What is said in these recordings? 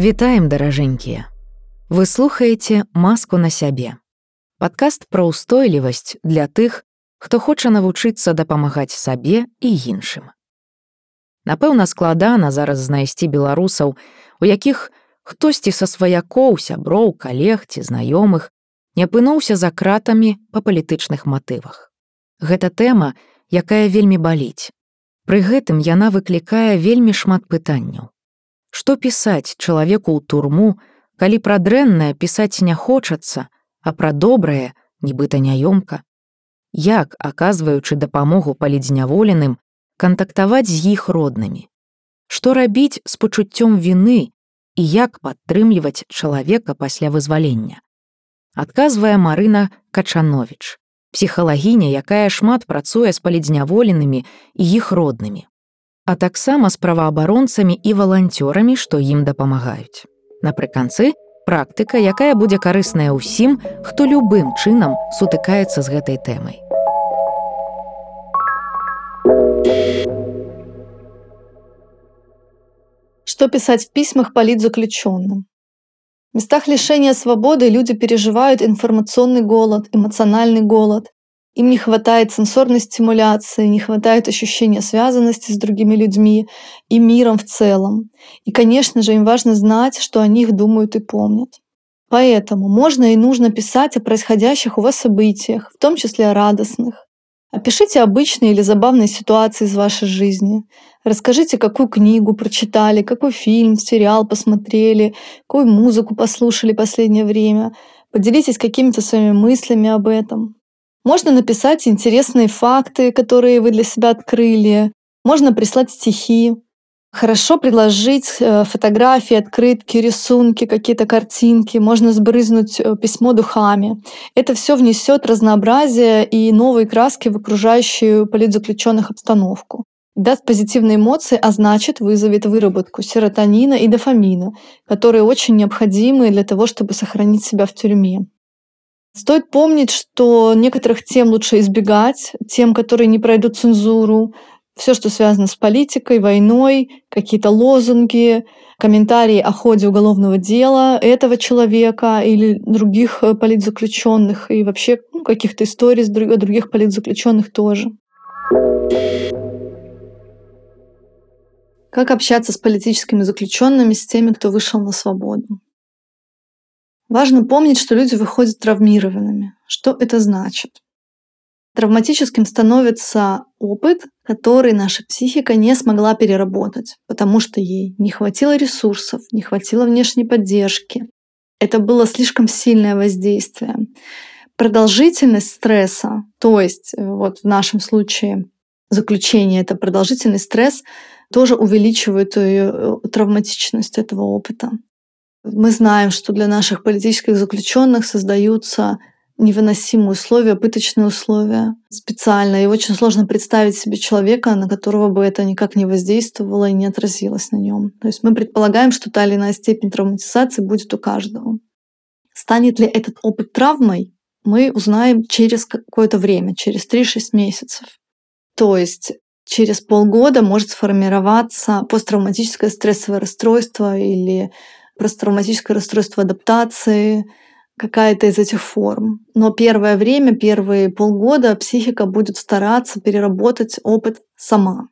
Вітаем даражэнькія. Вы слухаеце маску на сябе. Падкаст пра ўстойлівасць для тых, хто хоча навучыцца дапамагаць сабе і іншым. Напэўна, складана зараз знайсці беларусаў, у якіх хтосьці са сваякоў, сяброў, калег ці знаёмых не апынуўся за кратамі па палітычных матывах. Гэта тэма, якая вельмі баліць. Пры гэтым яна выклікае вельмі шмат пытанняў. Што пісаць чалавеку ў турму, калі пра дрэннае пісаць не хочацца, а пра добрае нібыта няёмка. Як, аказваючы дапамогу палідзняволеным, кантактаваць з іх роднымі. Што рабіць з пачуццём віны і як падтрымліваць чалавека пасля вызвалення. Адказвае Марына Качанович, псіхалагіня, якая шмат працуе з палідзняволенымі і іх роднымі а таксама з праваабаронцамі і валанцёрамі, што ім дапамагаюць. Напрыканцы практыка, якая будзе карысная ўсім, хто любым чынам сутыкаецца з гэтай тэмай. Что писать в письмах политзаключенным? В местах лишения свободы люди переживают информационный голод, эмоциональный голод, им не хватает сенсорной стимуляции, не хватает ощущения связанности с другими людьми и миром в целом. И, конечно же, им важно знать, что о них думают и помнят. Поэтому можно и нужно писать о происходящих у вас событиях, в том числе о радостных. Опишите обычные или забавные ситуации из вашей жизни. Расскажите, какую книгу прочитали, какой фильм, сериал посмотрели, какую музыку послушали последнее время. Поделитесь какими-то своими мыслями об этом. Можно написать интересные факты, которые вы для себя открыли. Можно прислать стихи. Хорошо предложить э, фотографии, открытки, рисунки, какие-то картинки. Можно сбрызнуть э, письмо духами. Это все внесет разнообразие и новые краски в окружающую политзаключенных обстановку. Даст позитивные эмоции, а значит вызовет выработку серотонина и дофамина, которые очень необходимы для того, чтобы сохранить себя в тюрьме. Стоит помнить, что некоторых тем лучше избегать, тем, которые не пройдут цензуру, все, что связано с политикой, войной, какие-то лозунги, комментарии о ходе уголовного дела этого человека или других э, политзаключенных и вообще ну, каких-то историй о других политзаключенных тоже. Как общаться с политическими заключенными, с теми, кто вышел на свободу? Важно помнить, что люди выходят травмированными. Что это значит? Травматическим становится опыт, который наша психика не смогла переработать, потому что ей не хватило ресурсов, не хватило внешней поддержки. Это было слишком сильное воздействие. Продолжительность стресса, то есть э, вот в нашем случае заключение это продолжительный стресс, тоже увеличивает э, травматичность этого опыта. Мы знаем, что для наших политических заключенных создаются невыносимые условия, пыточные условия специально. И очень сложно представить себе человека, на которого бы это никак не воздействовало и не отразилось на нем. То есть мы предполагаем, что та или иная степень травматизации будет у каждого. Станет ли этот опыт травмой, мы узнаем через какое-то время, через 3-6 месяцев. То есть через полгода может сформироваться посттравматическое стрессовое расстройство или посттравматическое расстройство адаптации, какая-то из этих форм. Но первое время, первые полгода психика будет стараться переработать опыт сама.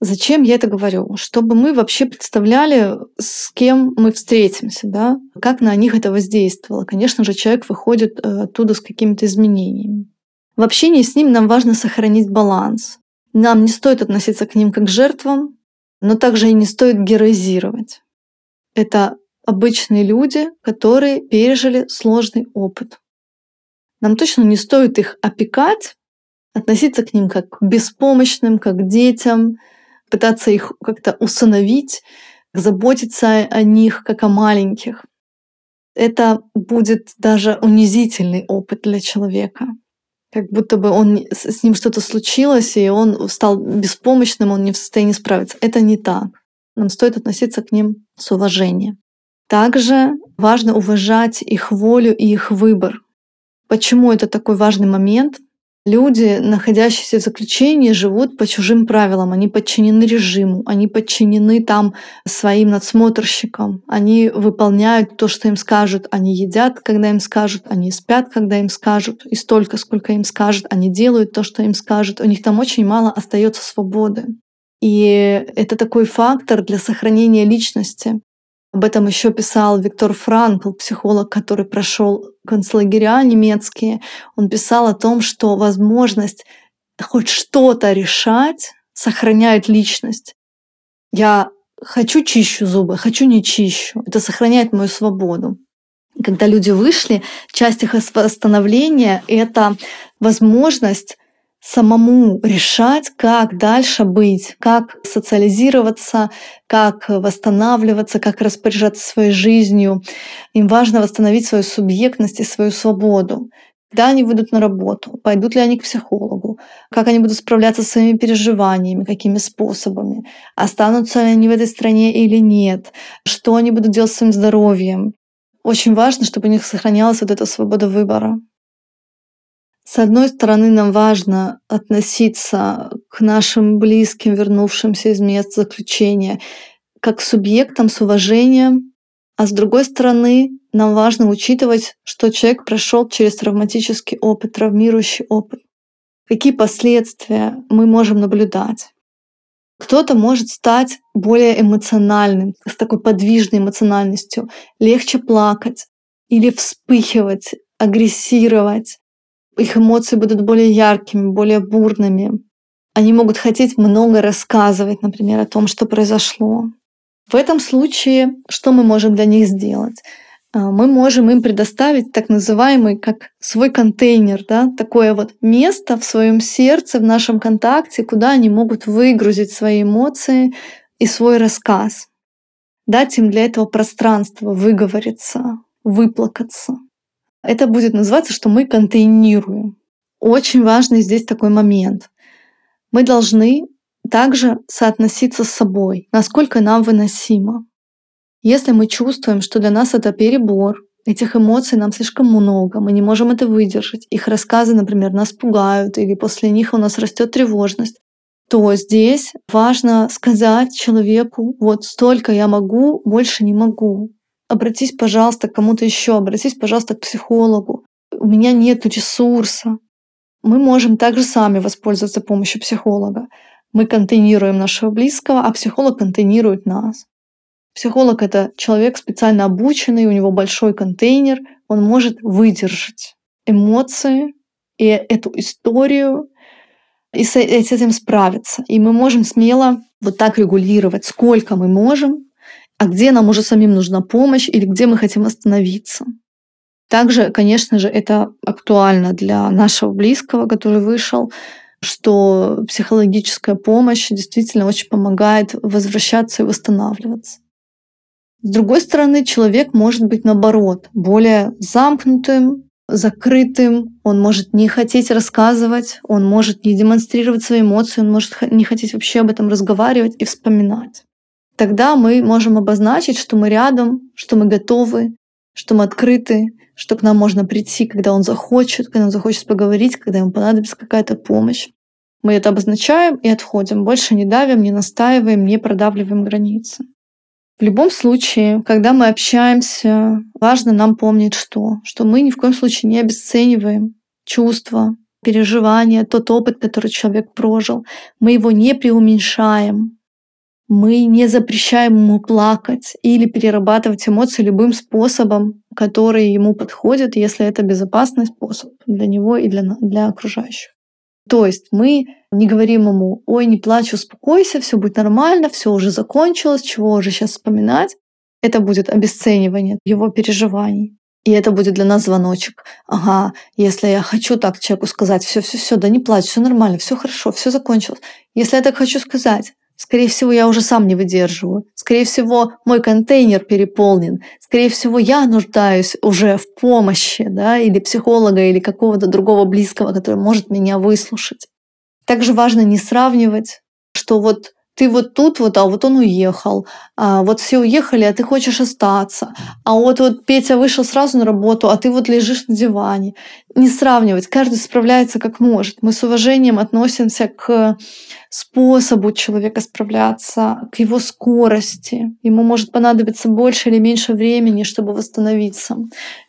Зачем я это говорю? Чтобы мы вообще представляли, с кем мы встретимся, да? как на них это воздействовало. Конечно же, человек выходит э, оттуда с какими-то изменениями. В общении с ним нам важно сохранить баланс. Нам не стоит относиться к ним как к жертвам, но также и не стоит героизировать. Это обычные люди, которые пережили сложный опыт. Нам точно не стоит их опекать, относиться к ним как к беспомощным, как к детям, пытаться их как-то усыновить, заботиться о них как о маленьких. Это будет даже унизительный опыт для человека. Как будто бы он, с ним что-то случилось, и он стал беспомощным, он не в состоянии справиться. Это не так. нам стоит относиться к ним с уважением. Также важно уважать их волю и их выбор. Почему это такой важный момент? Люди, находящиеся в заключении, живут по чужим правилам, они подчинены режиму, они подчинены там своим надсмотрщикам, они выполняют то, что им скажут, они едят, когда им скажут, они спят, когда им скажут, и столько, сколько им скажут, они делают то, что им скажут, у них там очень мало остается свободы. И это такой фактор для сохранения личности. Об этом еще писал Виктор Франкл, психолог, который прошел концлагеря немецкие. Он писал о том, что возможность хоть что-то решать сохраняет личность. Я хочу чищу зубы, хочу не чищу. Это сохраняет мою свободу. Когда люди вышли, часть их восстановления — это возможность самому решать, как дальше быть, как социализироваться, как восстанавливаться, как распоряжаться своей жизнью. Им важно восстановить свою субъектность и свою свободу. Когда они выйдут на работу, пойдут ли они к психологу, как они будут справляться со своими переживаниями, какими способами, останутся ли они в этой стране или нет, что они будут делать с своим здоровьем. Очень важно, чтобы у них сохранялась вот эта свобода выбора. С одной стороны, нам важно относиться к нашим близким, вернувшимся из мест заключения, как субъектам с уважением, а с другой стороны, нам важно учитывать, что человек прошел через травматический опыт, травмирующий опыт. Какие последствия мы можем наблюдать? Кто-то может стать более эмоциональным, с такой подвижной эмоциональностью, легче плакать или вспыхивать, агрессировать, их эмоции будут более яркими, более бурными. Они могут хотеть много рассказывать, например, о том, что произошло. В этом случае что мы можем для них сделать? А, мы можем им предоставить так называемый как свой контейнер, да, такое вот место в своем сердце, в нашем контакте, куда они могут выгрузить свои эмоции и свой рассказ. Дать им для этого пространство, выговориться, выплакаться. Это будет называться, что мы контейнируем. Очень важный здесь такой момент. Мы должны также соотноситься с собой, насколько нам выносимо. Если мы чувствуем, что для нас это перебор, этих эмоций нам слишком много, мы не можем это выдержать, их рассказы, например, нас пугают, или после них у нас растет тревожность, то здесь важно сказать человеку, вот столько я могу, больше не могу обратись, пожалуйста, к кому-то еще, обратись, пожалуйста, к психологу. У меня нет ресурса. Мы можем также сами воспользоваться помощью психолога. Мы контейнируем нашего близкого, а психолог контейнирует нас. Психолог — это человек специально обученный, у него большой контейнер, он может выдержать эмоции и эту историю, и с этим справиться. И мы можем смело вот так регулировать, сколько мы можем, а где нам уже самим нужна помощь или где мы хотим остановиться. Также, конечно же, это актуально для нашего близкого, который вышел, что психологическая помощь действительно очень помогает возвращаться и восстанавливаться. С другой стороны, человек может быть, наоборот, более замкнутым, закрытым, он может не хотеть рассказывать, он может не демонстрировать свои эмоции, он может не хотеть вообще об этом разговаривать и вспоминать тогда мы можем обозначить, что мы рядом, что мы готовы, что мы открыты, что к нам можно прийти, когда он захочет, когда он захочет поговорить, когда ему понадобится какая-то помощь. Мы это обозначаем и отходим. Больше не давим, не настаиваем, не продавливаем границы. В любом случае, когда мы общаемся, важно нам помнить что? Что мы ни в коем случае не обесцениваем чувства, переживания, тот опыт, который человек прожил. Мы его не преуменьшаем мы не запрещаем ему плакать или перерабатывать эмоции любым способом, который ему подходит, если это безопасный способ для него и для, для окружающих. То есть мы не говорим ему, ой, не плачь, успокойся, все будет нормально, все уже закончилось, чего уже сейчас вспоминать. Это будет обесценивание его переживаний. И это будет для нас звоночек. Ага, если я хочу так человеку сказать, все, все, все, да не плачь, все нормально, все хорошо, все закончилось. Если я так хочу сказать, Скорее всего, я уже сам не выдерживаю. Скорее всего, мой контейнер переполнен. Скорее всего, я нуждаюсь уже в помощи, да, или психолога, или какого-то другого близкого, который может меня выслушать. Также важно не сравнивать, что вот ты вот тут вот, а вот он уехал, а вот все уехали, а ты хочешь остаться, а вот вот Петя вышел сразу на работу, а ты вот лежишь на диване. Не сравнивать, каждый справляется как может. Мы с уважением относимся к способу человека справляться, к его скорости. Ему может понадобиться больше или меньше времени, чтобы восстановиться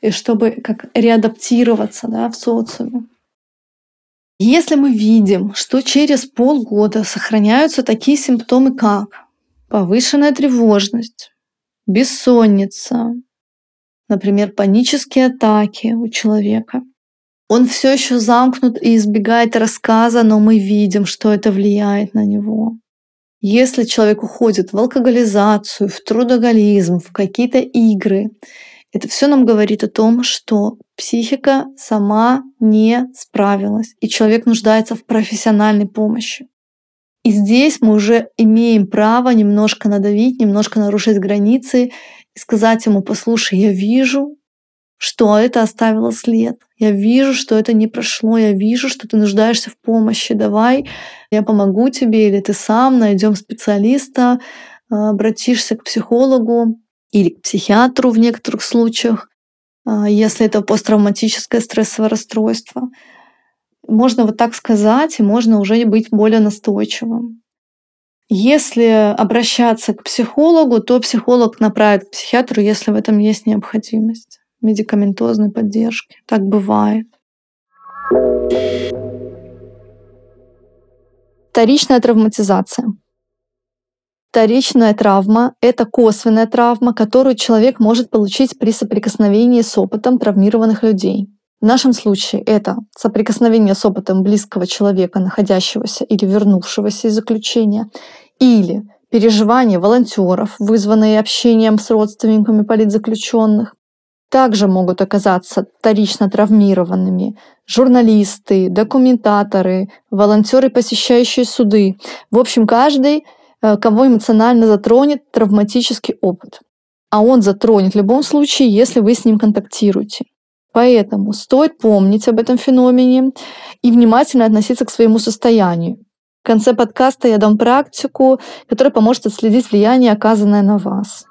и чтобы как реадаптироваться да, в социуме. Если мы видим, что через полгода сохраняются такие симптомы, как повышенная тревожность, бессонница, например, панические атаки у человека, он все еще замкнут и избегает рассказа, но мы видим, что это влияет на него. Если человек уходит в алкоголизацию, в трудоголизм, в какие-то игры, это все нам говорит о том, что психика сама не справилась, и человек нуждается в профессиональной помощи. И здесь мы уже имеем право немножко надавить, немножко нарушить границы и сказать ему, послушай, я вижу, что это оставило след. Я вижу, что это не прошло, я вижу, что ты нуждаешься в помощи. Давай, я помогу тебе, или ты сам найдем специалиста, обратишься к психологу, или к психиатру в некоторых случаях, а, если это посттравматическое стрессовое расстройство. Можно вот так сказать, и можно уже быть более настойчивым. Если обращаться к психологу, то психолог направит к психиатру, если в этом есть необходимость медикаментозной поддержки. Так бывает. Вторичная травматизация. Вторичная травма – это косвенная травма, которую человек может получить при соприкосновении с опытом травмированных людей. В нашем случае это соприкосновение с опытом близкого человека, находящегося или вернувшегося из заключения, или переживания волонтеров, вызванные общением с родственниками политзаключенных. Также могут оказаться вторично травмированными журналисты, документаторы, волонтеры, посещающие суды. В общем, каждый кого эмоционально затронет травматический опыт. А он затронет в любом случае, если вы с ним контактируете. Поэтому стоит помнить об этом феномене и внимательно относиться к своему состоянию. В конце подкаста я дам практику, которая поможет отследить влияние, оказанное на вас.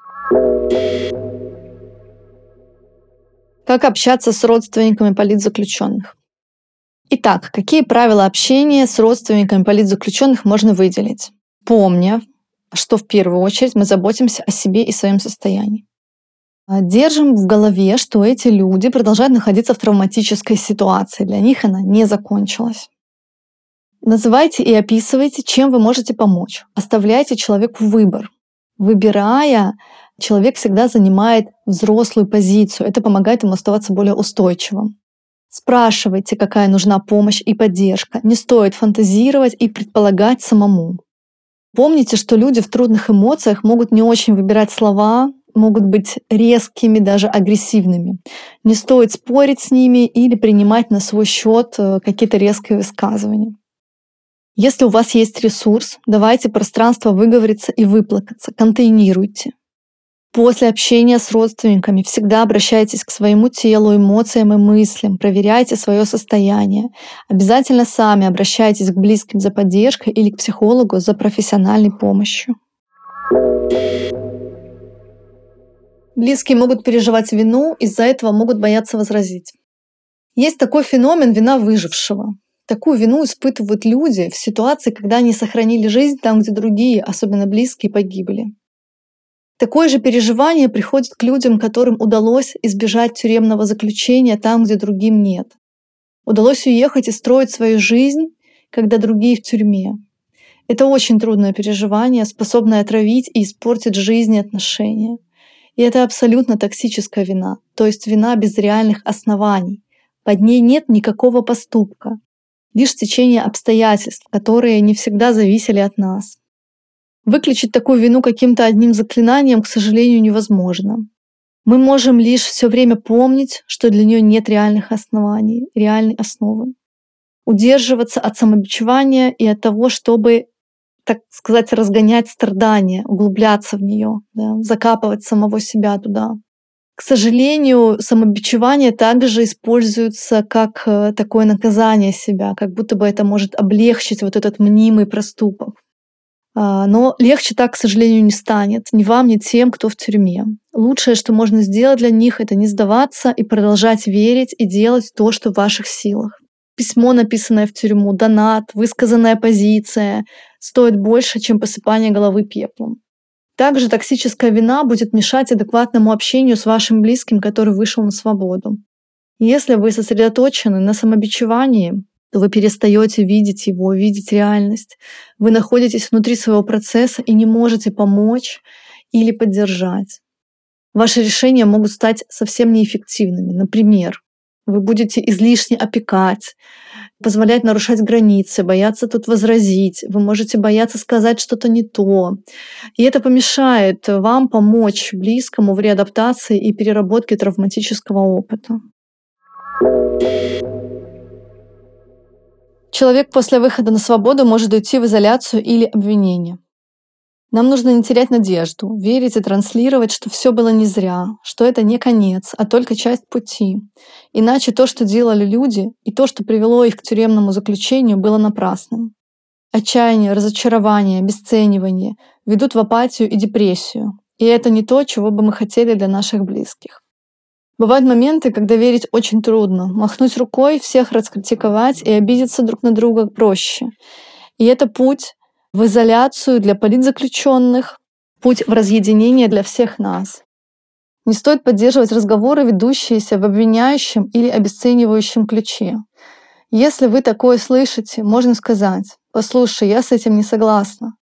Как общаться с родственниками политзаключенных? Итак, какие правила общения с родственниками политзаключенных можно выделить? Помня, что в первую очередь мы заботимся о себе и своем состоянии. А, держим в голове, что эти люди продолжают находиться в травматической ситуации. Для них она не закончилась. Называйте и описывайте, чем вы можете помочь. Оставляйте человеку выбор. Выбирая, человек всегда занимает взрослую позицию. Это помогает ему оставаться более устойчивым. Спрашивайте, какая нужна помощь и поддержка. Не стоит фантазировать и предполагать самому. Помните, что люди в трудных эмоциях могут не очень выбирать слова, могут быть резкими, даже агрессивными. Не стоит спорить с ними или принимать на свой счет э, какие-то резкие высказывания. Если у вас есть ресурс, давайте пространство выговориться и выплакаться, контейнируйте. После общения с родственниками всегда обращайтесь к своему телу, эмоциям и мыслям, проверяйте свое состояние. Обязательно сами обращайтесь к близким за поддержкой или к психологу за профессиональной помощью. Близкие могут переживать вину, из-за этого могут бояться возразить. Есть такой феномен вина выжившего. Такую вину испытывают люди в ситуации, когда они сохранили жизнь там, где другие, особенно близкие, погибли. Такое же переживание приходит к людям, которым удалось избежать тюремного заключения там, где другим нет. Удалось уехать и строить свою жизнь, когда другие в тюрьме. Это очень трудное переживание, способное отравить и испортить жизнь и отношения. И это абсолютно токсическая вина, то есть вина без реальных оснований. Под ней нет никакого поступка, лишь течение обстоятельств, которые не всегда зависели от нас. Выключить такую вину каким-то одним заклинанием, к сожалению, невозможно. Мы можем лишь все время помнить, что для нее нет реальных оснований, реальной основы. Удерживаться от самобичевания и от того, чтобы, так сказать, разгонять страдания, углубляться в нее, да, закапывать самого себя туда. К сожалению, самобичевание также используется как э, такое наказание себя, как будто бы это может облегчить вот этот мнимый проступок. А, но легче так, к сожалению, не станет. Ни вам, ни тем, кто в тюрьме. Лучшее, что можно сделать для них, это не сдаваться и продолжать верить и делать то, что в ваших силах. Письмо, написанное в тюрьму, донат, высказанная позиция стоит больше, чем посыпание головы пеплом. Также токсическая вина будет мешать адекватному общению с вашим близким, который вышел на свободу. Если вы сосредоточены на самобичевании, вы перестаете видеть его, видеть реальность. Вы находитесь внутри своего процесса и не можете помочь или поддержать. Ваши решения могут стать совсем неэффективными. Например, вы будете излишне опекать, позволять нарушать границы, бояться тут возразить, вы можете бояться сказать что-то не то. И это помешает вам помочь близкому в реадаптации и переработке травматического опыта. Человек после выхода на свободу может уйти в изоляцию или обвинение. Нам нужно не терять надежду, верить и транслировать, что все было не зря, что это не конец, а только часть пути. Иначе то, что делали люди, и то, что привело их к тюремному заключению, было напрасным. Отчаяние, разочарование, обесценивание ведут в апатию и депрессию. И это не то, чего бы мы хотели для наших близких. Бывают моменты, когда верить очень трудно. Махнуть рукой, всех раскритиковать и обидеться друг на друга проще. И это путь в изоляцию для политзаключенных, путь в разъединение для всех нас. Не стоит поддерживать разговоры, ведущиеся в обвиняющем или обесценивающем ключе. Если вы такое слышите, можно сказать, послушай, я с этим не согласна.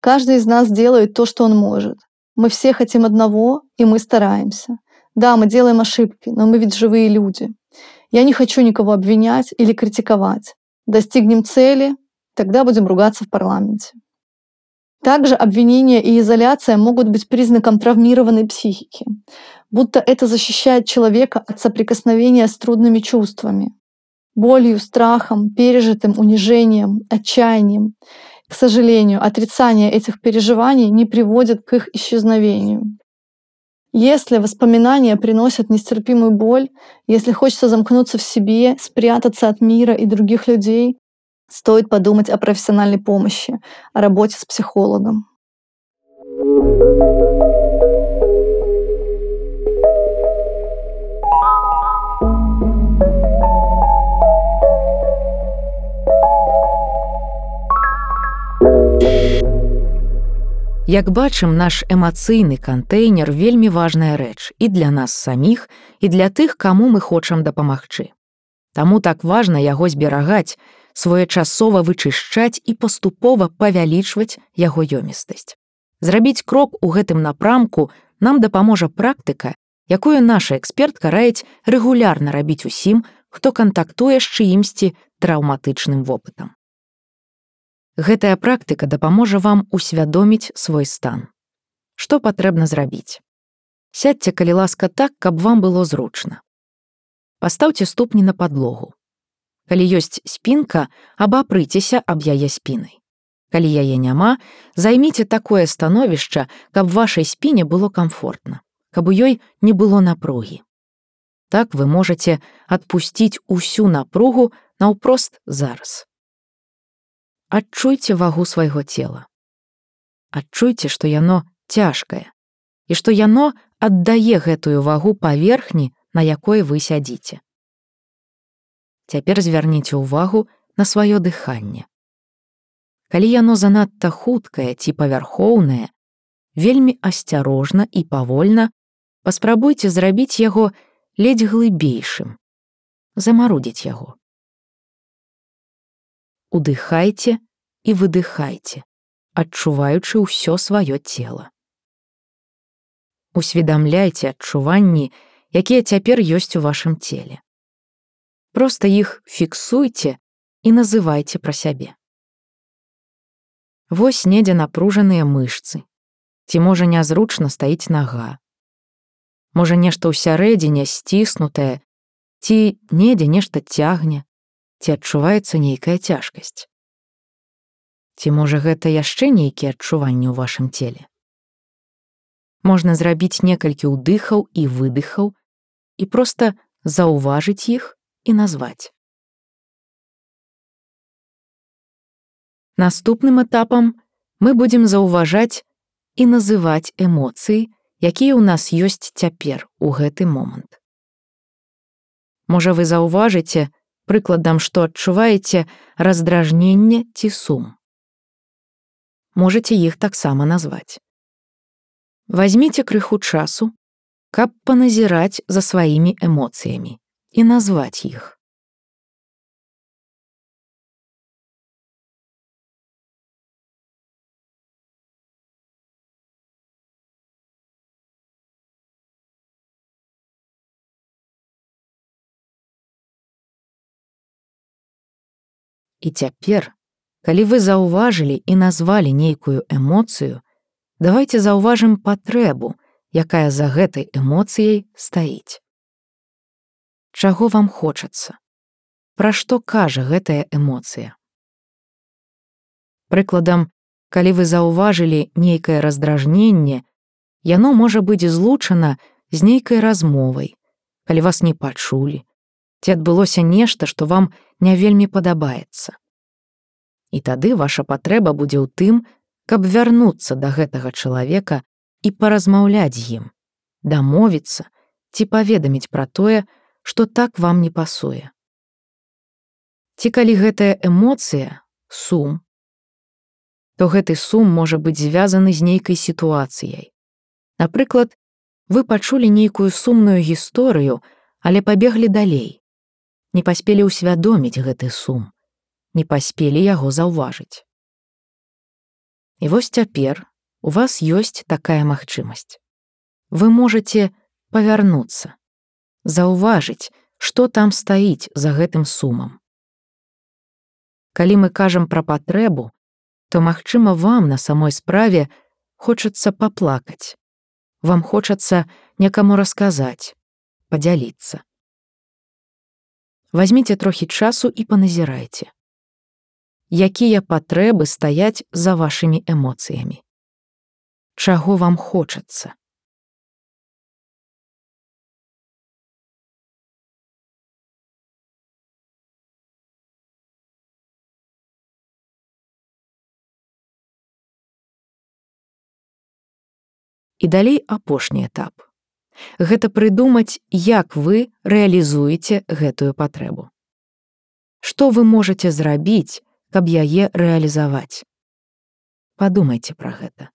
Каждый из нас делает то, что он может. Мы все хотим одного, и мы стараемся. Да, мы делаем ошибки, но мы ведь живые люди. Я не хочу никого обвинять или критиковать. Достигнем цели, тогда будем ругаться в парламенте. Также обвинение и изоляция могут быть признаком травмированной психики, будто это защищает человека от соприкосновения с трудными чувствами, болью, страхом, пережитым унижением, отчаянием. К сожалению, отрицание этих переживаний не приводит к их исчезновению. Если воспоминания приносят нестерпимую боль, если хочется замкнуться в себе, спрятаться от мира и других людей, стоит подумать о профессиональной помощи, о работе с психологом. Як бачым, наш эмацыйны кантэйнер вельмі важная рэч і для нас саміх і для тых, каму мы хочам дапамагчы. Таму так важна яго зберагаць, своечасова вычышчаць і паступова павялічваць яго ёмістасць. Зрабіць крок у гэтым напрамку нам дапаможа практыка, якую наша экспертка раіць рэгулярна рабіць усім, хто кантактуе з чыімсьці траўматычным вопытам. Гэтая практыка дапаможа вам усвядоміць свой стан. Што патрэбна зрабіць? Сядьце, калі ласка так, каб вам было зручна. Пастаўце ступні на падлогу. Калі ёсць спінка, абапрыцеся аб яе спінай. Калі яе няма, займіце такое становішча, каб вашай спіне было комфортна, каб у ёй не было напругі. Так вы можете адпусціць усю напругу наўпрост зараз. Адчуйце вагу свайго цела. Адчуйце, што яно цяжкае і што яно аддае гэтую вагу паверхні, на якой вы сядзіце. Цяпер звярніце ўвагу на сваё дыханне. Калі яно занадта хуткае ці павярхоўнае, вельмі асцярожна і павольна паспрабуйце зрабіць яго ледзь глыбейшым, замарудзіць яго удыхайце і выдыхайце, адчуваючы ўсё сваё цело. Усведамляйце адчуванні, якія цяпер ёсць у вашым целе. Проста іх фіксуйце і называйце пра сябе. Вось недзе напружаныя мышцы. Ці можа нязручна стаіць нага. Можа нешта ўсярэдзіне сціснутае, ці недзе нешта цягне, ці адчуваецца нейкая цяжкасць. Ці можа гэта яшчэ нейкія адчуванні ў вашым целе. Можна зрабіць некалькі ўдыхаў і выдыхаў і проста заўважыць іх і назваць. Наступным этапам мы будзем заўважаць і называць эмоцыі, якія ў нас ёсць цяпер у гэты момант. Можа, вы заўважыце, прыкладам, што адчуваеце раздражненне ці сум. Можаце іх таксама назваць. Вазьміце крыху часу, каб паназіраць за сваімі эмоцыямі і назваць іх. І цяпер, калі вы заўважылі і назвалі нейкую эмоцыю, давайте заўважым патрэбу, якая за гэтай эмоцыяй стаіць. Чаго вам хочацца? Пра што кажа гэтая эмоцыя? Прыкладам, калі вы заўважылі нейкае раздражненне, яно можа быць злучана з нейкай размовай, калі вас не пачулі, ці адбылося нешта, што вам не вельмі падабаецца. І тады ваша патрэба будзе ў тым, каб вярнуцца да гэтага чалавека і паразмаўляць з ім, дамовіцца ці паведаміць пра тое, што так вам не пасуе. Ці калі гэтая эмоцыя сум, то гэты сум можа быць звязаны з нейкай сітуацыяй. Напрыклад, вы пачулі нейкую сумную гісторыю, але пабеглі далей не паспелі ўсвядоміць гэты сум, не паспелі яго заўважыць. І вось цяпер у вас ёсць такая магчымасць. Вы можете павярнуцца, заўважыць, што там стаіць за гэтым сумам. Калі мы кажам пра патрэбу, то магчыма вам на самой справе хочацца паплакаць. Вам хочацца некаму расказаць, падзяліцца. Вазьміце трохі часу і паназірайце. Якія патрэбы стаяць за вашымі эмоцыямі? Чаго вам хочацца? І далей апошні этап гэта прыдумаць, як вы рэалізуеце гэтую патрэбу. Што вы можете зрабіць, каб яе рэалізаваць? Падумайце пра гэта.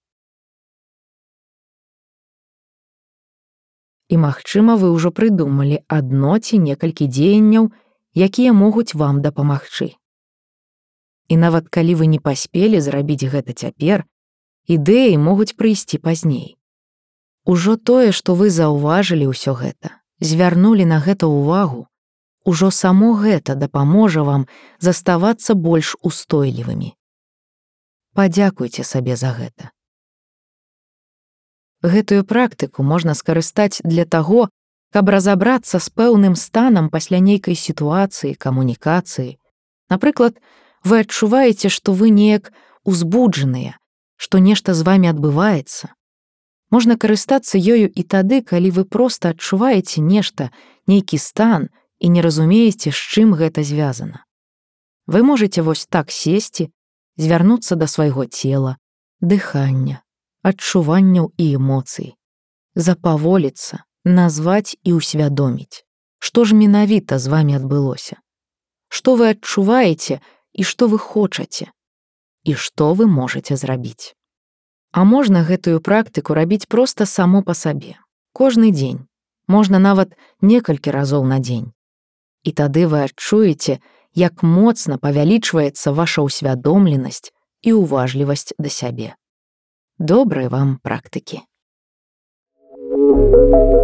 І магчыма, вы ўжо прыдумалі адно ці некалькі дзеянняў, якія могуць вам дапамагчы. І нават калі вы не паспелі зрабіць гэта цяпер, ідэі могуць прыйсці пазней. Ужо тое, што вы заўважылі ўсё гэта, звярнулі на гэта ўвагу, ужо само гэта дапаможа вам заставацца больш устойлівымі. Падзякуйце сабе за гэта. Гэтую практыку можна скарыстаць для таго, каб разабрацца з пэўным станам пасля нейкай сітуацыі, камунікацыі. Напрыклад, вы адчуваеце, што вы неяк узбуджаныя, што нешта з вами адбываецца, можна карыстацца ёю і тады, калі вы проста адчуваеце нешта, нейкі стан і не разумееце, з чым гэта звязана. Вы можете вось так сесці, звярнуцца да свайго цела, дыхання, адчуванняў і эмоцый, запаволіцца, назваць і ўсвядоміць, што ж менавіта з вами адбылося, што вы адчуваеце і што вы хочаце, і што вы можете зрабіць. А можна гэтую практыку рабіць проста само па сабе. Кожны дзень, можна нават некалькі разоў на дзень. І тады вы адчуеце, як моцна павялічваецца ваша ўсвядомленасць і ўважлівасць да сябе. Добрай вам практыкі. Thank you.